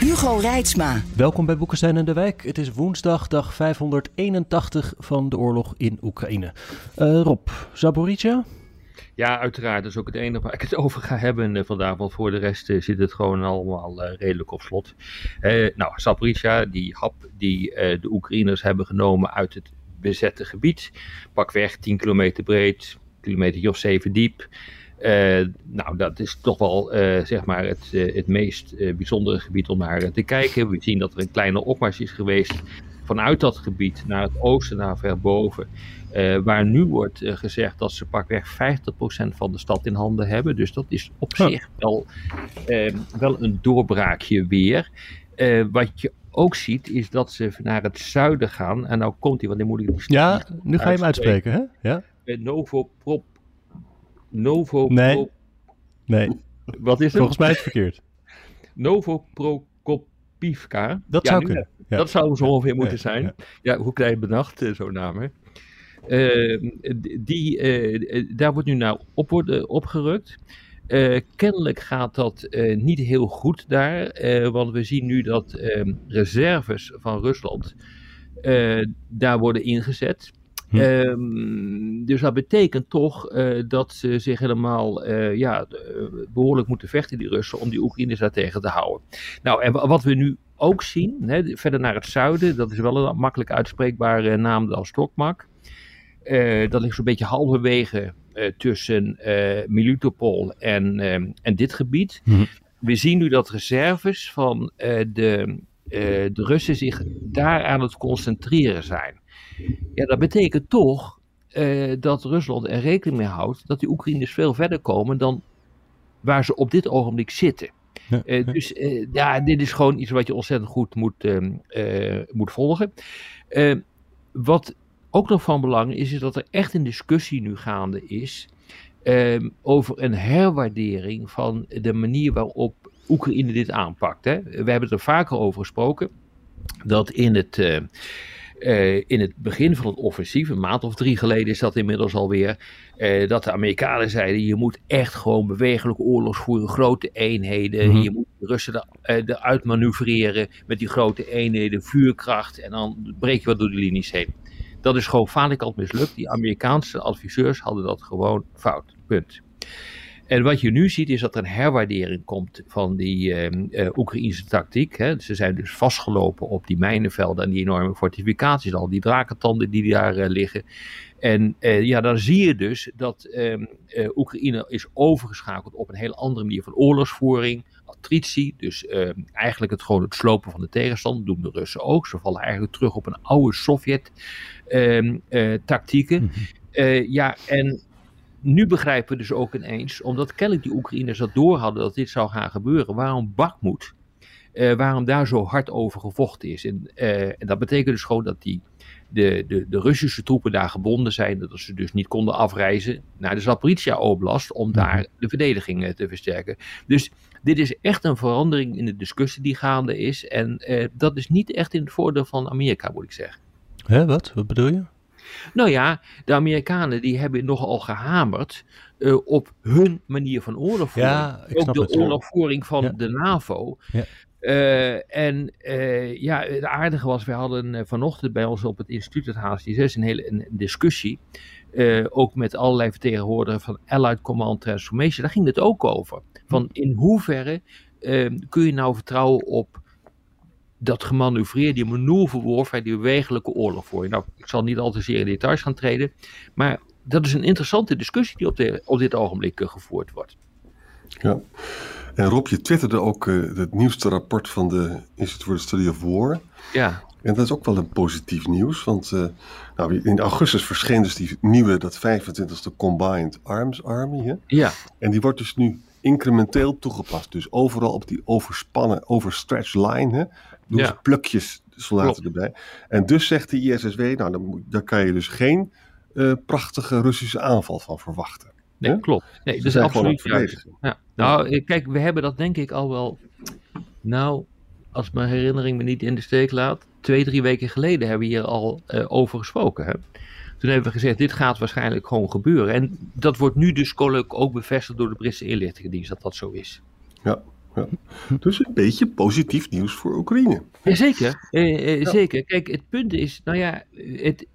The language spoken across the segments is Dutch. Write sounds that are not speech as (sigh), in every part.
Hugo Reitsma. Welkom bij Boekenstein en de Wijk. Het is woensdag, dag 581 van de oorlog in Oekraïne. Uh, Rob, Zaporizhia? Ja, uiteraard. Dat is ook het enige waar ik het (laughs) over ga hebben uh, vandaag. Want voor de rest uh, zit het gewoon allemaal redelijk op slot. nou, Zaporizhia, die hap die de Oekraïners hebben genomen uit het bezette gebied. Pakweg 10 kilometer breed, kilometer of 7 diep. Uh, nou, dat is toch wel uh, zeg maar het, uh, het meest bijzondere gebied om naar te kijken. We zien dat er een kleine opmars is geweest vanuit dat gebied naar het oosten, naar ver boven. waar nu wordt gezegd dat ze pakweg 50% van de stad in handen hebben. Dus dat is op zich wel, wel een doorbraakje weer. wat je ook ziet, is dat ze naar het zuiden gaan. En nou komt hij, want dan moet ik die Ja, nu ga je hem uitspreken, hè? Ja. Novoprop Novo. Nee. Nee. Wat is het? Volgens mij is het verkeerd. Novoprokopivka. Dat zou kunnen. Ja. Dat zou zo ongeveer moeten zijn. Ja, hoe krijg je bedacht, eh, zo'n naam, hè? Uh, die, uh, daar wordt nu naar op worden opgerukt. Uh, kennelijk gaat dat niet heel goed daar, want we zien nu dat ehm, reserves van Rusland daar worden ingezet. Hm. Um, dus dat betekent toch uh, dat ze zich helemaal uh, ja, behoorlijk moeten vechten, die Russen, om die Oekraïners daar tegen te houden. Nou, en wat we nu ook zien, hè, verder naar het zuiden, dat is wel een makkelijk uitspreekbare naam als Stokmak. Uh, dat ligt zo'n beetje halverwege tussen Militopol en, en dit gebied. Hm. We zien nu dat reserves van de, de Russen zich daar aan het concentreren zijn. Ja, dat betekent toch uh, dat Rusland er rekening mee houdt dat die Oekraïners veel verder komen dan waar ze op dit ogenblik zitten. Ja, uh, ja. Dus uh, ja, dit is gewoon iets wat je ontzettend goed moet, moet volgen. wat ook nog van belang is, is dat er echt een discussie nu gaande is ehm, over een herwaardering van de manier waarop Oekraïne dit aanpakt. Hè. We hebben het er vaker over gesproken, dat in het uh, in het begin van het offensief, een maand of drie geleden is dat inmiddels alweer, uh, dat de Amerikanen zeiden: je moet echt gewoon bewegelijk oorlog voeren, grote eenheden. Mm -hmm. Je moet de Russen uh, eruit manoeuvreren met die grote eenheden, vuurkracht en dan breek je wat door de linies heen. Dat is gewoon falikant mislukt. Die Amerikaanse adviseurs hadden dat gewoon fout. Punt. En wat je nu ziet is dat er een herwaardering komt van die uh, uh, Oekraïnse tactiek. Hè. Ze zijn dus vastgelopen op die mijnenvelden en die enorme fortificaties, al die drakentanden die daar uh, liggen. En ja, dan zie je dus dat ehm, Oekraïne is overgeschakeld op een heel andere manier van oorlogsvoering, attritie. Dus ehm, eigenlijk het gewoon het slopen van de tegenstander, doen de Russen ook. Ze vallen eigenlijk terug op een oude Sovjet-tactieken. Mm -hmm. ja, en nu begrijpen we dus ook ineens, omdat kennelijk die Oekraïners dat door hadden dat dit zou gaan gebeuren, waarom Bakhmut, uh, waarom daar zo hard over gevochten is. En, uh, en dat betekent dus gewoon dat die, de, de, de Russische troepen daar gebonden zijn, dat ze dus niet konden afreizen naar de Zaporizhia-oblast om daar de verdediging uh, te versterken. Dus dit is echt een verandering in de discussie die gaande is en dat is niet echt in het voordeel van Amerika, moet ik zeggen. Hè, wat? Wat bedoel je? Nou ja, de Amerikanen die hebben nogal gehamerd uh, op hun manier van oorlogvoering. Ja, Ook de het, oorlogvoering van ja. de NAVO. Ja. Uh, en uh, ja, het aardige was, we hadden vanochtend bij ons op het instituut, het HST6, een hele een discussie. ook met allerlei vertegenwoordigers van Allied Command Transformation. Daar ging het ook over. Van in hoeverre kun je nou vertrouwen op dat gemanoeuvreerd, die manoeuvreworfheid, die bewegelijke oorlog voor je. Nou, ik zal niet al te zeer in details gaan treden, maar dat is een interessante discussie die op, de, op dit ogenblik uh, gevoerd wordt. Ja, en Rob, je twitterde ook uh, het nieuwste rapport van de Institute for the Study of War. Ja. En dat is ook wel een positief nieuws, want uh, nou, in augustus verscheen dus die nieuwe, dat 25e Combined Arms Army. Hè? Ja. En die wordt dus nu incrementeel toegepast. Dus overal op die overspannen, overstretched line, hè, doen ze plukjes soldaten erbij. En dus zegt de ISSW, nou, dan, daar kan je dus geen eh, prachtige Russische aanval van verwachten. Nee, klopt. Nee, Ze dat is absoluut juist. Ja. Nou, kijk, we hebben dat denk ik al wel. Nou, als mijn herinnering me niet in de steek laat. Twee, drie weken geleden hebben we hier al eh, over gesproken. Hè? Toen hebben we gezegd: dit gaat waarschijnlijk gewoon gebeuren. En dat wordt nu dus ook bevestigd door de Britse inlichtingendienst dat dat zo is. Ja, ja. Dus een beetje positief nieuws voor Oekraïne. Jazeker, eh, eh, zeker. Kijk, het punt is, nou ja, het,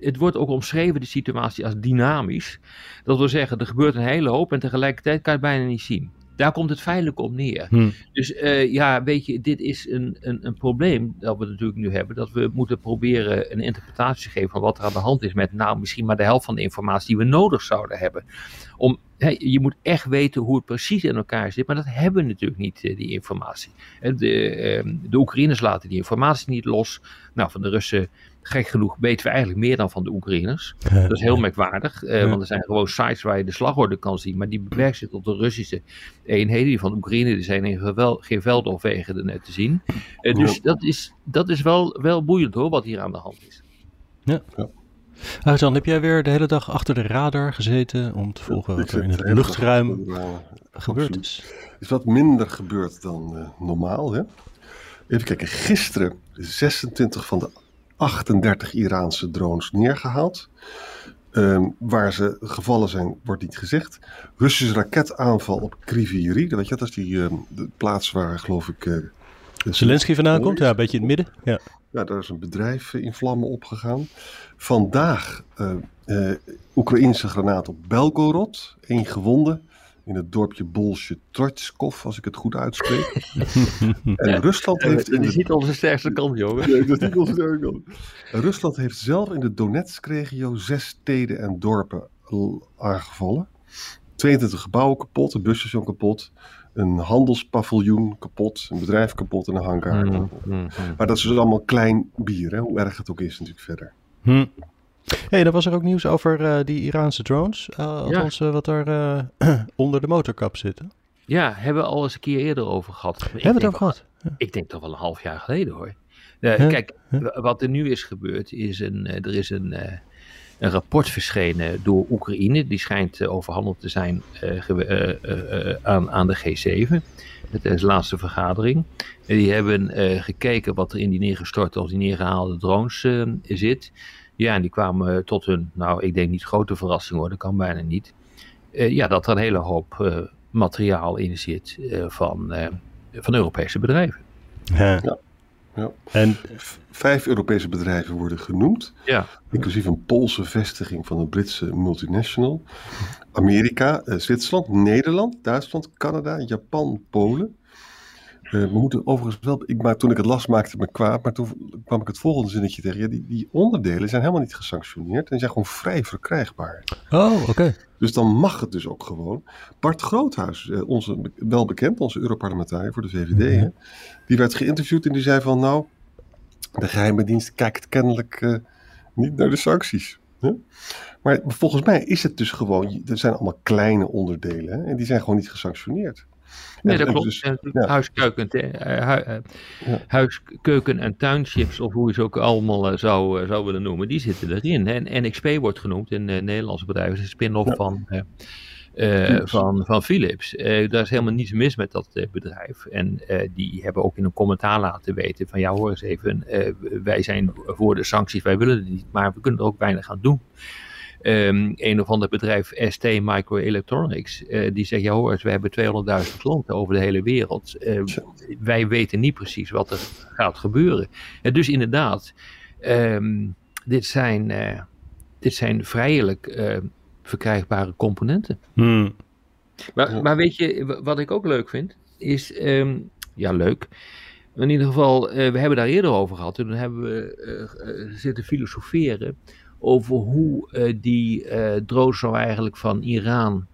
het wordt ook omschreven, de situatie, als dynamisch. Dat wil zeggen, er gebeurt een hele hoop en tegelijkertijd kan je het bijna niet zien. Daar komt het feitelijk op neer. Hm. Dus eh, ja, weet je, dit is een, een, een probleem dat we natuurlijk nu hebben. Dat we moeten proberen een interpretatie te geven van wat er aan de hand is met nou misschien maar de helft van de informatie die we nodig zouden hebben. Om, je moet echt weten hoe het precies in elkaar zit, maar dat hebben we natuurlijk niet, eh, die informatie. De, ehm, de Oekraïners laten die informatie niet los. Nou, van de Russen, gek genoeg, weten we eigenlijk meer dan van de Oekraïners. Dat is heel merkwaardig, eh, Ja. want er zijn gewoon sites waar je de slagorde kan zien, maar die beperkt zich tot de Russische eenheden. Die van Oekraïne die zijn in gevel, geen veldoverwegen er net te zien. Eh, dus Ja. dat is, dat is wel, wel boeiend hoor, wat hier aan de hand is. Arjan, heb jij weer de hele dag achter de radar gezeten om te volgen wat er in het luchtruim de ramen. gebeurd is? is wat minder gebeurd dan eh, normaal. Hè? Even kijken, gisteren 26 van de 38 Iraanse drones neergehaald. Ehm, waar ze gevallen zijn, wordt niet gezegd. Russische raketaanval op Kriviri. Dat, weet je, dat is die ehm, de plaats waar, geloof ik... eh, Zelensky vandaan komt? Ja, een beetje in het midden. Ja. Ja, daar is een bedrijf eh, in vlammen opgegaan. Vandaag eh eh, Oekraïnse granaat op Belgorod. Eén gewonde in het dorpje Bolsje Trotskov, als ik het goed uitspreek. (laughs) en Rusland heeft... in die de- ziet onze sterkste kant, jongen. Nee, dat is niet onze sterke kant. Rusland heeft zelf in de Donetsk-regio zes steden en dorpen aangevallen. 22 gebouwen kapot, een busstation kapot, een handelspaviljoen kapot, een bedrijf kapot en een hangar Mm, kapot. mm, mm. Maar dat is dus allemaal klein bier, hè? hoe erg het ook is natuurlijk verder. Hm. hey, dan was er ook nieuws over eh, die Iraanse drones. Uh, althans, eh, wat er eh, (clears throat) onder de motorkap zit. hè? Ja, hebben we al eens een keer eerder over gehad. Hebben we het over gehad? Ik denk toch wel een half jaar geleden hoor. Eh, Kijk, wat er nu is gebeurd, is een, eh, er is een, eh, een rapport verschenen door Oekraïne. Die schijnt eh, overhandigd te zijn eh, eh, aan, aan de G7. Het is de laatste vergadering. En die hebben eh, gekeken wat er in die neergestorte of die neergehaalde drones eh, zit. Ja, en die kwamen tot hun, nou ik denk niet grote verrassing hoor, dat kan bijna niet. Eh, ja, dat er een hele hoop eh, materiaal in zit eh, van, eh, van Europese bedrijven. Ja. Ja. Ja. En Vijf Europese bedrijven worden genoemd, Ja. inclusief een Poolse vestiging van een Britse multinational. Amerika, eh, Zwitserland, Nederland, Duitsland, Canada, Japan, Polen. Eh, we moeten overigens wel, ik, maar toen ik het las maakte het me kwaad, maar toen kwam ik het volgende zinnetje tegen. Ja, die, die onderdelen zijn helemaal niet gesanctioneerd en die zijn gewoon vrij verkrijgbaar. Oh, oké. Dus dan mag het dus ook gewoon. Bart Groothuis, eh, onze, wel bekend, onze Europarlementariër voor de VVD, hè, die werd geïnterviewd en die zei van nou, de geheime dienst kijkt kennelijk eh, niet naar de sancties. Hè? Maar volgens mij is het dus gewoon, er zijn allemaal kleine onderdelen hè, en die zijn gewoon niet gesanctioneerd. Nee, dat en klopt. dus- En ja. Huiskeuken, eh, hu- eh, Ja. huiskeuken en tuinchips, of hoe je ze ook allemaal eh, zou, eh, zou willen noemen, die zitten erin. En NXP wordt genoemd in Nederlandse bedrijf, is een spin-off Ja. van, eh, eh, Philips. van, van Philips. Eh, daar is helemaal niets mis met dat eh, bedrijf. En eh, die hebben ook in een commentaar laten weten van ja hoor eens even, eh, wij zijn voor de sancties, wij willen het niet, maar we kunnen er ook weinig aan doen. Ehm, een of ander bedrijf, ST Microelectronics, eh, die zegt, ja hoor eens, we hebben 200.000 klanten over de hele wereld. Eh, Tja. wij weten niet precies wat er gaat gebeuren. En dus inderdaad, ehm, dit, zijn, eh, dit zijn vrijelijk eh, verkrijgbare componenten. Hm. Maar, maar weet je, wat ik ook leuk vind, is, ehm, ja leuk, in ieder geval, eh, we hebben daar eerder over gehad. En toen hebben we eh, eh, zitten filosoferen over hoe eh, die eh drones nou eigenlijk van Iran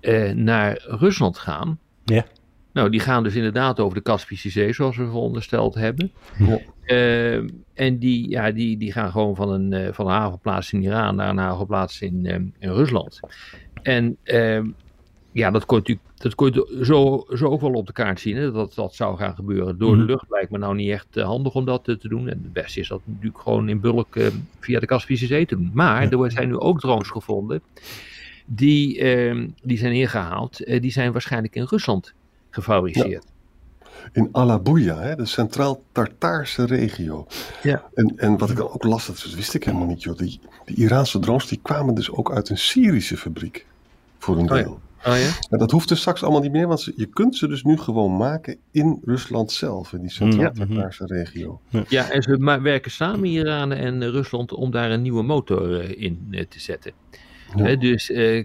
eh, naar Rusland gaan. Ja. Nou, die gaan dus inderdaad over de Kaspische Zee, zoals we verondersteld hebben. Ja. Ehm, en die, ja, die, die gaan gewoon van een, eh, van een havenplaats in Iran naar een havenplaats in, ehm, in Rusland. En ehm, ja, dat kon je, dat kon je zo, zo ook wel op de kaart zien, hè, dat dat zou gaan gebeuren. Door de Mhm. lucht lijkt me nou niet echt eh, handig om dat eh, te doen. En het beste is dat natuurlijk gewoon in bulk eh, via de Kaspische Zee te doen. Maar Ja. er zijn nu ook drones gevonden, die, eh, die zijn ingehaald. eh, die zijn waarschijnlijk in Rusland gefabriceerd. In Alabuya, hè, de Centraal-Tartaarse regio. Ja. En, en wat ik dan ook las, dat wist ik helemaal niet, joh. Die, die Iraanse drones die kwamen dus ook uit een Syrische fabriek. Voor een Oh ja. Oh ja? Maar dat hoeft dus straks allemaal niet meer, want je kunt ze dus nu gewoon maken in Rusland zelf, in die Centraal-Tartaarse regio. Ja, en ze werken samen, Iranen en Rusland, om daar een nieuwe motor eh, in eh, te zetten. Ja. Hè, dus eh,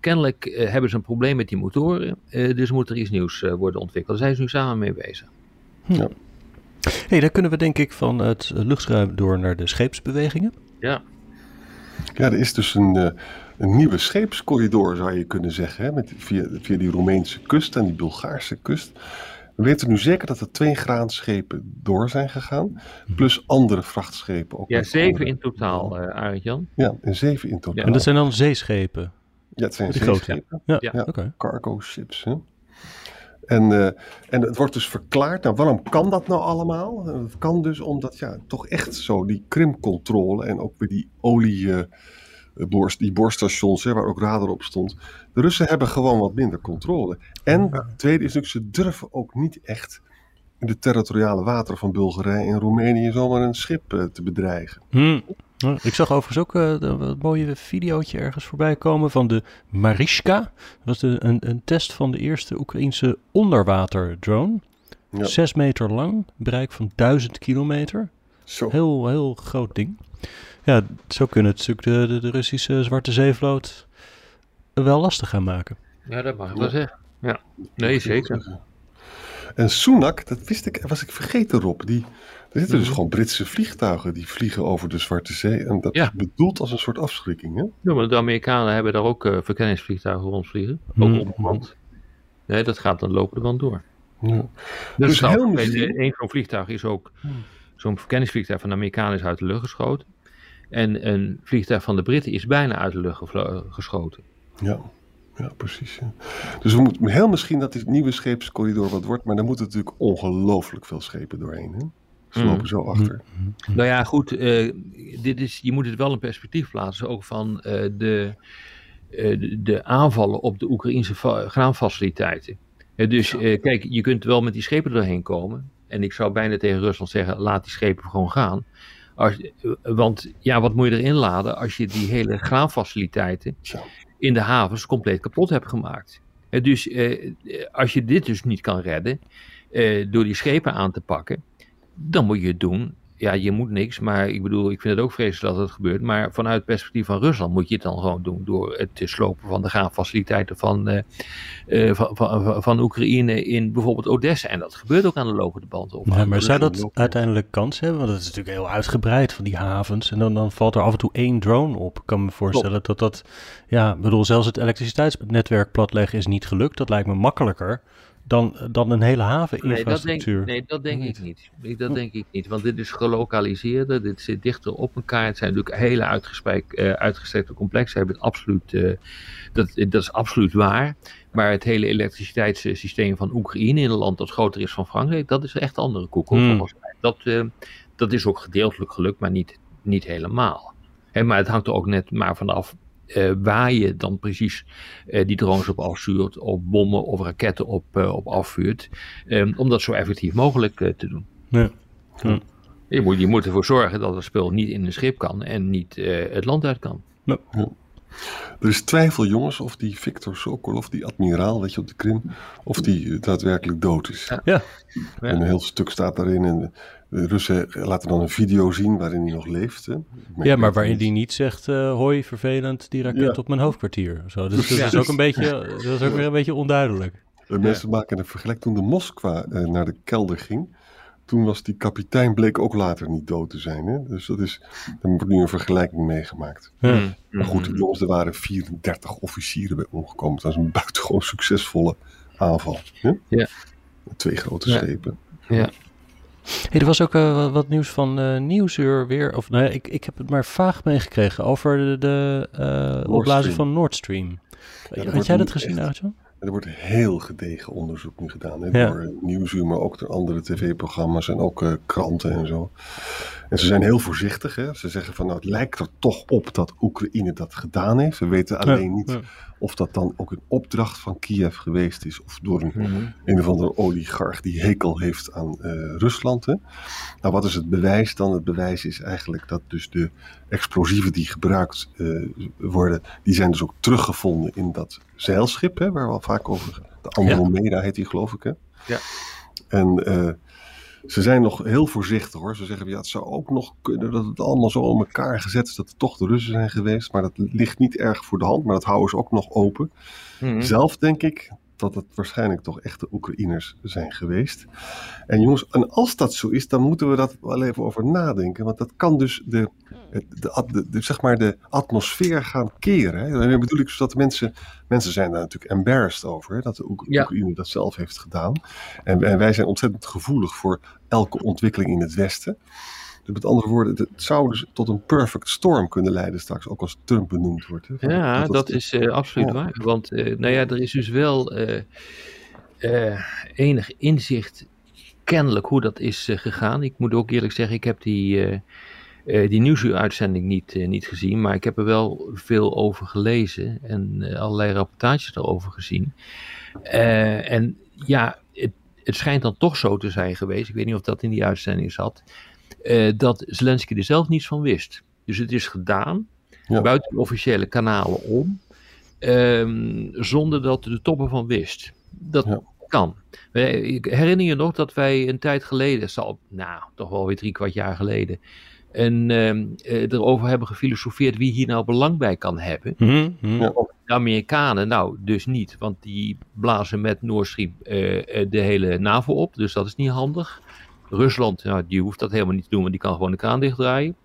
kennelijk hebben ze een probleem met die motoren, eh, dus moet er iets nieuws worden ontwikkeld. Daar zijn ze nu samen mee bezig. hey, dan kunnen we denk ik van het luchtruim door naar de scheepsbewegingen. Ja, Ja, er is dus een, eh, een nieuwe scheepscorridor, zou je kunnen zeggen, hè, met, via, via die Roemeense kust en die Bulgaarse kust. We weten nu zeker dat er twee graanschepen door zijn gegaan, plus andere vrachtschepen. Ook ja zeven andere- in totaal, eh Arend Jan. Ja, en zeven in totaal. En dat zijn dan zeeschepen. Ja, het zijn zeeschepen, Ja, Ja. ja. oké. cargo ships. Hè? En, eh, en het wordt dus verklaard, nou waarom kan dat nou allemaal? Eh, Het kan dus omdat ja, toch echt zo die krimcontrole en ook weer die olie, eh, boor- die boorstations hè, waar ook radar op stond. De Russen hebben gewoon wat minder controle. En het tweede is natuurlijk, ze durven ook niet echt in de territoriale wateren van Bulgarije en Roemenië zomaar een schip eh, te bedreigen. Hm. Ja, Ik zag overigens ook eh, een wat mooie videootje ergens voorbij komen van de Mariska. Dat was de, een, een test van de eerste Oekraïense onderwaterdrone. Ja. Zes meter lang, bereik van duizend kilometer. Zo. Heel, heel groot ding. Ja, zo kunnen het natuurlijk de, de, de Russische Zwarte Zeevloot wel lastig gaan maken. Ja, dat mag ik wel zeggen. Ja, nee, zeker. En Sunak, dat wist ik, was ik vergeten Rob. Die, er zitten dus Mhm. gewoon Britse vliegtuigen die vliegen over de Zwarte Zee. En dat Ja. is bedoeld als een soort afschrikking. Hè? Ja, maar de Amerikanen hebben daar ook eh, verkenningsvliegtuigen rondvliegen. Ook Hmm. onbemand. Nee, dat gaat dan lopende band door. Ja. Dus, Dus heel een- misschien- een zo'n vliegtuig is ook, zo'n verkenningsvliegtuig van de Amerikanen is uit de lucht geschoten. En een vliegtuig van de Britten is bijna uit de lucht geschoten. Ja. ja, precies. ja. Dus we moeten heel misschien dat dit nieuwe scheepscorridor wat wordt. Maar daar moeten natuurlijk ongelooflijk veel schepen doorheen. Hè? Ze Mhm. lopen zo achter. Nou ja, goed, eh, dit is, je moet het wel in perspectief plaatsen, ook van eh, de, eh, de, de aanvallen op de Oekraïnse graanfaciliteiten. Dus eh, kijk, je kunt wel met die schepen doorheen komen. En ik zou bijna tegen Rusland zeggen, laat die schepen gewoon gaan. Als, want ja, wat moet je erin laden als je die hele graanfaciliteiten in de havens compleet kapot hebt gemaakt? Dus eh, als je dit dus niet kan redden eh, door die schepen aan te pakken, dan moet je het doen. Ja, je moet niks, maar ik bedoel, ik vind het ook vreselijk dat het gebeurt. Maar vanuit het perspectief van Rusland moet je het dan gewoon doen door het slopen van de graanfaciliteiten van, eh, eh, van, van, van- van Oekraïne in bijvoorbeeld Odessa. En dat gebeurt ook aan de lopende band. Of Ja, aan maar zou dat lopen. uiteindelijk kans hebben? Want het is natuurlijk heel uitgebreid van die havens. En dan, dan valt er af en toe één drone op. Ik kan me voorstellen dat dat... Ja, ik bedoel, zelfs het elektriciteitsnetwerk platleggen is niet gelukt. Dat lijkt me makkelijker dan, dan een hele Nee dat, denk, haveninfrastructuur. nee, dat denk ik niet. Nee, Hm. Dat denk ik niet. Want dit is gelokaliseerder, dit zit dichter op elkaar. Het zijn natuurlijk hele uitgesprek- eh, uitgestrekte complexen. Hebben het absoluut, eh, dat, dat is absoluut waar. Maar het hele elektriciteitssysteem van Oekraïne in een land dat groter is dan Frankrijk, dat is echt andere koek. hoor, Hmm. volgens mij. Dat, eh, dat is ook gedeeltelijk gelukt, maar niet, niet helemaal. Hè, maar het hangt er ook net maar vanaf eh, waar je dan precies eh, die drones op afstuurt, of bommen of raketten op, eh, op afvuurt. eh, om dat zo effectief mogelijk eh, te doen. Ja. Je moet, je moet ervoor zorgen dat het spul niet in een schip kan en niet eh, het land uit kan. Er is twijfel, jongens, of die Viktor Sokolov, die admiraal, weet je, op de Krim, of die eh, daadwerkelijk dood is. Ja. En een heel stuk staat daarin. En de Russen laten dan een video zien waarin hij nog leeft. Hè. Ja, maar waarin die niet zegt, eh, hoi, vervelend, die raket Ja. op mijn hoofdkwartier. Zo, dus dat is ook een beetje, dat is ook weer een beetje onduidelijk. De mensen maken een vergelijk. Toen de Moskwa eh, naar de kelder ging, toen was die kapitein, bleek ook later niet dood te zijn. Hè? Dus dat is, daar wordt nu een vergelijking mee gemaakt. Ja. Mm. Maar goed, die jongens, er waren 34 officieren bij omgekomen. Het was een (laughs) buitengewoon succesvolle aanval. Hè? Ja. Twee grote Ja. schepen. Ja. Hey, er was ook eh, wat- nieuws van eh Nieuwsuur weer. Of nou ja, ik, ik heb het maar vaag meegekregen over de, de eh, van Nord Stream. Ja, Had jij dat gezien, Arjan? Er wordt heel gedegen onderzoek nu gedaan. Hè, Door Nieuwsuur, maar ook door andere tv-programma's en ook uh, kranten en zo. En ze zijn heel voorzichtig. Hè. Ze zeggen van nou, het lijkt er toch op dat Oekraïne dat gedaan heeft. We weten alleen niet of dat dan ook een opdracht van Kiev geweest is. Of door een, mhm. een of andere oligarch die hekel heeft aan uh, Rusland. Hè. Nou, wat is het bewijs dan? Het bewijs is eigenlijk dat dus de explosieven die gebruikt uh, worden, die zijn dus ook teruggevonden in dat zeilschip. Hè, waar we al vaak over, de Andromeda heet die geloof ik. Hè. Ja. En uh, ze zijn nog heel voorzichtig hoor. Ze zeggen, ja, het zou ook nog kunnen dat het allemaal zo om elkaar gezet is dat het toch de Russen zijn geweest. Maar dat ligt niet erg voor de hand, maar dat houden ze ook nog open. Mhm. Zelf denk ik dat het waarschijnlijk toch echt de Oekraïners zijn geweest. En jongens, en als dat zo is, dan moeten we dat wel even over nadenken. Want dat kan dus de, de, de, zeg maar de atmosfeer gaan keren. Hè. Dan bedoel ik dus dat mensen, mensen zijn daar natuurlijk embarrassed over. Hè, dat de Oekraïne dat zelf heeft gedaan. En, en wij zijn ontzettend gevoelig voor elke ontwikkeling in het Westen. Dus met andere woorden, het zou dus tot een perfect storm kunnen leiden straks, ook als Trump benoemd wordt. Hè, ja, dat, is uh, absoluut waar. Want uh, nou ja, er is dus wel uh, enig inzicht kennelijk hoe dat is gegaan. Ik moet ook eerlijk zeggen, ik heb die, die nieuwsuitzending niet, niet gezien, maar ik heb er wel veel over gelezen en allerlei rapportages erover gezien. en ja, het, het schijnt dan toch zo te zijn geweest, ik weet niet of dat in die uitzending zat, uh, dat Zelensky er zelf niets van wist. Dus het is gedaan, buiten de officiële kanalen om, um, zonder dat de toppen van wist. Dat kan. Ik herinner je nog dat wij een tijd geleden, zal, nou toch wel weer drie kwart jaar geleden, en uh, erover hebben gefilosofeerd wie hier nou belang bij kan hebben. Mm De Amerikanen, nou dus niet, want die blazen met Nord Stream uh, de hele NAVO op, dus dat is niet handig. Rusland, nou, die hoeft dat helemaal niet te doen, want die kan gewoon de kraan dichtdraaien.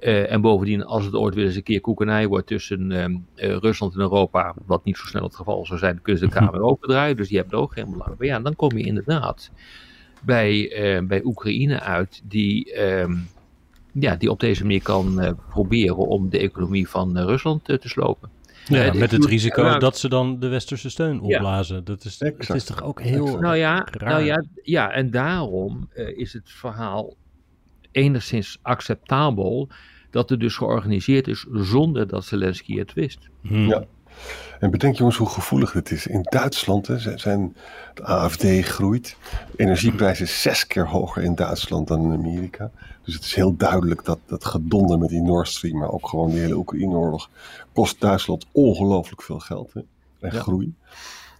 Uh, en bovendien, als het ooit weer eens een keer koekenij wordt tussen uh, Rusland en Europa, wat niet zo snel het geval zou zijn, kunnen ze de kraan (laughs) weer opendraaien. Dus die hebben er ook geen belang bij. Ja, dan kom je inderdaad bij, uh, bij Oekraïne uit, die, ehm, ja, die op deze manier kan proberen om de economie van Rusland te slopen. Ja, met het risico dat ze dan de westerse steun opblazen. Dat, is, dat is toch ook heel nou ja, raar. Nou ja, ja en daarom uh, is het verhaal enigszins acceptabel dat het dus georganiseerd is zonder dat Zelensky het wist. Hmm. Ja. En bedenk jongens hoe gevoelig het is. In Duitsland hè, zijn, de AFD groeit. De energieprijs is zes keer hoger in Duitsland dan in Amerika. Dus het is heel duidelijk dat dat gedonder met die Nord Stream, maar ook gewoon de hele Oekraïne-oorlog, kost Duitsland ongelooflijk veel geld hè, en groei.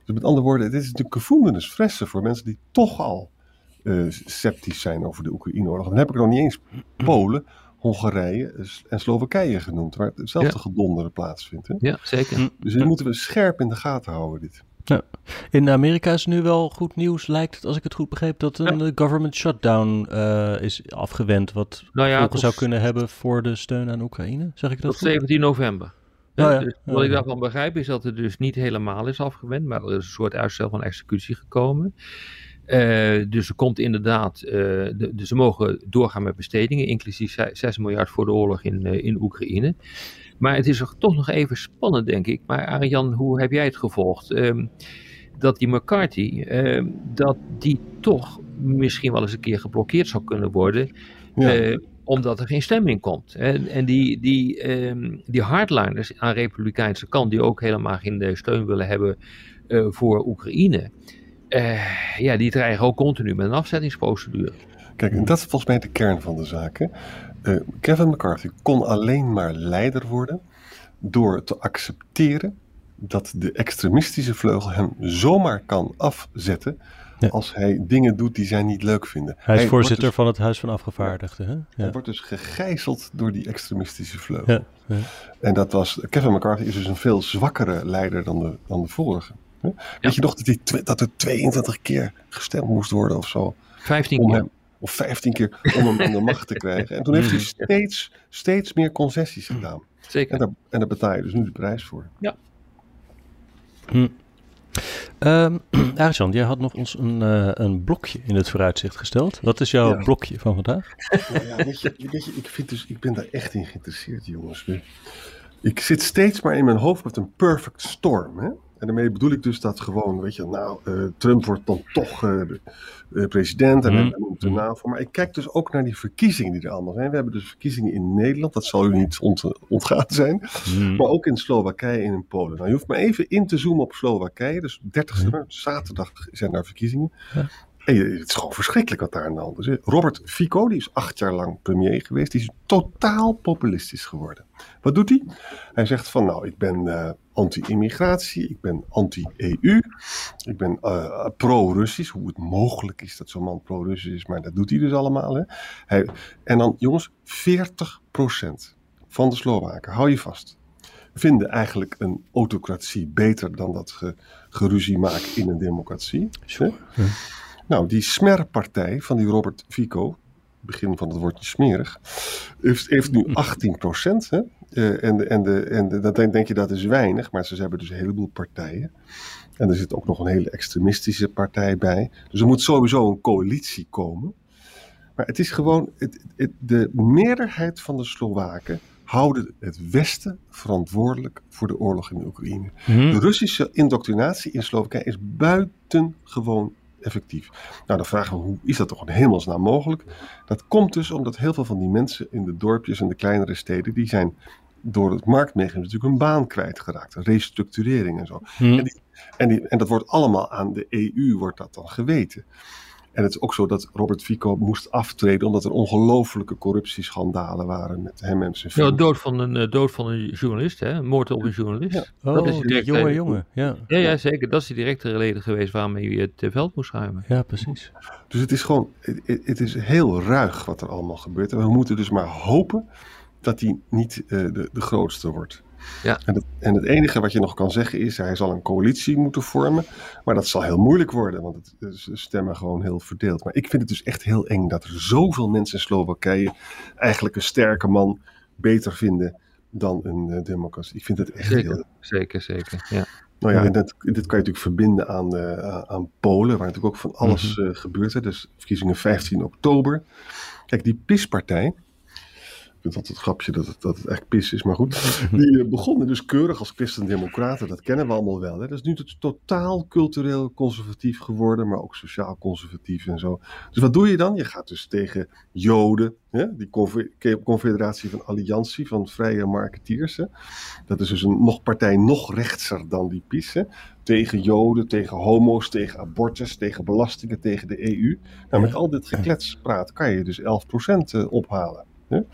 Dus met andere woorden, dit is natuurlijk gevoelens fressen voor mensen die toch al uh, sceptisch zijn over de Oekraïne-oorlog. Dan heb ik nog niet eens Polen, Hongarije en Slowakije genoemd, waar hetzelfde ja. gedonder plaatsvindt. Hè? Ja, zeker. Dus dit moeten we scherp in de gaten houden, dit. Ja. In Amerika is nu wel goed nieuws, lijkt het, als ik het goed begreep, dat een ja. government shutdown uh, is afgewend. Wat nou ja, zou kunnen hebben voor de steun aan Oekraïne. Zeg ik dat Tot 17 november. Oh ja. dus wat ik daarvan begrijp is dat het dus niet helemaal is afgewend, maar er is een soort uitstel van executie gekomen. Uh, dus er komt inderdaad, uh, de, dus ze mogen doorgaan met bestedingen, inclusief 6 miljard voor de oorlog in, uh, in Oekraïne. Maar het is toch nog even spannend, denk ik. Maar Arjan, hoe heb jij het gevolgd? Um, dat die McCarthy, um, dat die toch misschien wel eens een keer geblokkeerd zou kunnen worden. Ja. omdat er geen stemming komt. En, en die, die, um, die hardliners aan de Republikeinse kant, die ook helemaal geen steun willen hebben voor Oekraïne uh, ja, die dreigen ook continu met een afzettingsprocedure. Kijk, en dat is volgens mij de kern van de zaak. Uh, Kevin McCarthy kon alleen maar leider worden door te accepteren dat de extremistische vleugel hem zomaar kan afzetten ja. als hij dingen doet die zij niet leuk vinden. Hij is hij voorzitter dus, van het Huis van Afgevaardigden. Hè? Ja. Hij wordt dus gegijzeld door die extremistische vleugel. Ja. En dat was, Kevin McCarthy is dus een veel zwakkere leider dan de, dan de vorige. Weet je nog dat, die, dat er 22 keer gestemd moest worden of zo? 15 keer. Hem, of 15 keer om hem aan de macht te krijgen. En toen heeft hij steeds, steeds meer concessies gedaan. Zeker. En daar, en daar betaal je dus nu de prijs voor. Ja. Hm. (clears throat) Um, Arjan, jij had nog ons een, uh, een blokje in het vooruitzicht gesteld. Wat is jouw ja. blokje van vandaag? (laughs) Nou ja, weet je, weet je, ik, vind dus, ik ben daar echt in geïnteresseerd, jongens. ik zit steeds maar in mijn hoofd met een perfect storm. Hè? En daarmee bedoel ik dus dat gewoon, weet je, nou, uh, Trump wordt dan toch uh, uh, president en mm. noemt de NAVO. Maar ik kijk dus ook naar die verkiezingen die er allemaal zijn. We hebben dus verkiezingen in Nederland, dat zal u niet ont ontgaan zijn. Mm. Maar ook in Slowakije en in Polen. Nou, je hoeft maar even in te zoomen op Slowakije. Dus 30 september, zaterdag zijn daar verkiezingen. Ja. Het is gewoon verschrikkelijk wat daar aan de hand is. Robert Fico, die is acht jaar lang premier geweest, die is totaal populistisch geworden. Wat doet hij? Hij zegt van nou, ik ben uh, anti-immigratie, ik ben anti-EU, ik ben uh, pro-Russisch. Hoe het mogelijk is dat zo'n man pro-Russisch is, maar dat doet hij dus allemaal. Hè? En dan jongens, 40% van de Slowaken, hou je vast, vinden eigenlijk een autocratie beter dan dat ge, geruzie maken in een democratie. Sure. Nou, die smerpartij van die Robert Fico, begin van het woordje smerig, heeft, heeft nu (laughs) 18 procent. Uh, en en, de, en de, dan denk je dat is weinig, maar ze hebben dus een heleboel partijen. En er zit ook nog een hele extremistische partij bij. Dus er moet sowieso een coalitie komen. Maar het is gewoon, het, het, de meerderheid van de Slowaken houden het Westen verantwoordelijk voor de oorlog in de Oekraïne. Hmm. De Russische indoctrinatie in Slowakije is buitengewoon effectief. Nou, dan vragen we hoe is dat toch in hemelsnaam mogelijk? Dat komt dus omdat heel veel van die mensen in de dorpjes en de kleinere steden, die zijn door het marktmechanisme natuurlijk hun baan kwijtgeraakt. Restructurering en zo. Hmm. En, die, en, die, en dat wordt allemaal aan de EU wordt dat dan geweten. En het is ook zo dat Robert Fico moest aftreden omdat er ongelofelijke corruptieschandalen waren met hem en zijn Ja, dood van een, uh, dood van een journalist, hè? moord op een journalist. Ja. Oh, dat is direct, jonge uh, jongen. Ja. Ja, ja, zeker. Dat is de directe reden geweest waarmee hij het veld moest ruimen. Ja, precies. Dus het is gewoon, het, het, is heel ruig wat er allemaal gebeurt. En we moeten dus maar hopen dat hij niet uh, de, de grootste wordt. Ja. En, het, en het enige wat je nog kan zeggen is, hij zal een coalitie moeten vormen. Maar dat zal heel moeilijk worden, want het, de stemmen gewoon heel verdeeld. Maar ik vind het dus echt heel eng dat er zoveel mensen in Slowakije eigenlijk een sterke man beter vinden dan een uh, democratie. Ik vind het echt zeker, heel... Zeker, zeker, ja. Nou ja, en dat, dit kan je natuurlijk verbinden aan, uh, aan Polen, waar natuurlijk ook van alles uh, gebeurt. Hè. Dus verkiezingen 15 oktober. Kijk, die PIS-partij, vind altijd het grapje dat het, dat het echt pis is, maar goed. (laughs) Die uh, begonnen dus keurig als christen-democraten, dat kennen we allemaal wel. Hè. Dat is nu totaal cultureel conservatief geworden, maar ook sociaal conservatief en zo. Dus wat doe je dan? Je gaat dus tegen Joden, hè, die confederatie van alliantie van vrije marketeers. Hè. Dat is dus een nog partij nog rechtser dan die PiS. Hè. Tegen Joden, tegen homo's, tegen abortus, tegen belastingen, tegen de EU. Nou, met al dit gekletspraat kan je dus 11% uh, ophalen. Ja?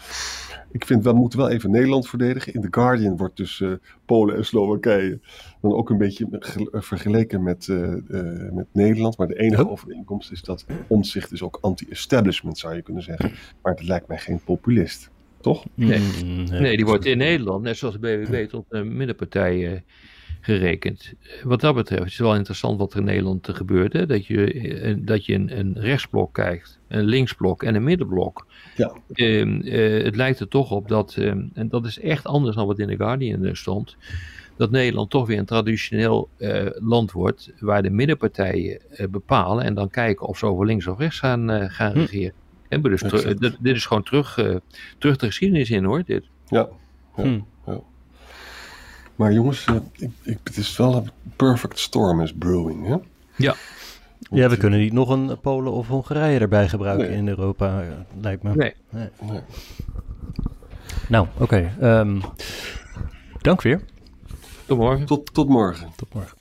Ik vind, we moeten wel even Nederland verdedigen. In The Guardian wordt dus uh, Polen en Slowakije dan ook een beetje vergeleken met, uh, uh, met Nederland. Maar de enige overeenkomst is dat Omtzigt is ook anti-establishment, zou je kunnen zeggen. Maar het lijkt mij geen populist. Toch? Nee, mm, nee die wordt in Nederland, net zoals de BBB, tot een middenpartij gerekend. Wat dat betreft is het wel interessant wat er in Nederland gebeurt. Hè? Dat je, dat je een, een rechtsblok krijgt, een linksblok en een middenblok. Ja. Uh, uh, het lijkt er toch op dat, uh, en dat is echt anders dan wat in The Guardian stond, dat Nederland toch weer een traditioneel eh, land wordt waar de middenpartijen bepalen en dan kijken of ze over links of rechts gaan, gaan hm. regeren. En dus dit, dit, is gewoon terug, terug de geschiedenis in hoor, dit. Ja. ja. Hm. Maar jongens, ik, ik, het is wel een perfect storm is brewing, hè? Ja. Ja, we kunnen niet nog een Polen of Hongarije erbij gebruiken in Europa, lijkt me. Nee. nee. nee. Nou, oké. Okay. Um, dank weer. Tot morgen. Tot, tot morgen. Tot morgen.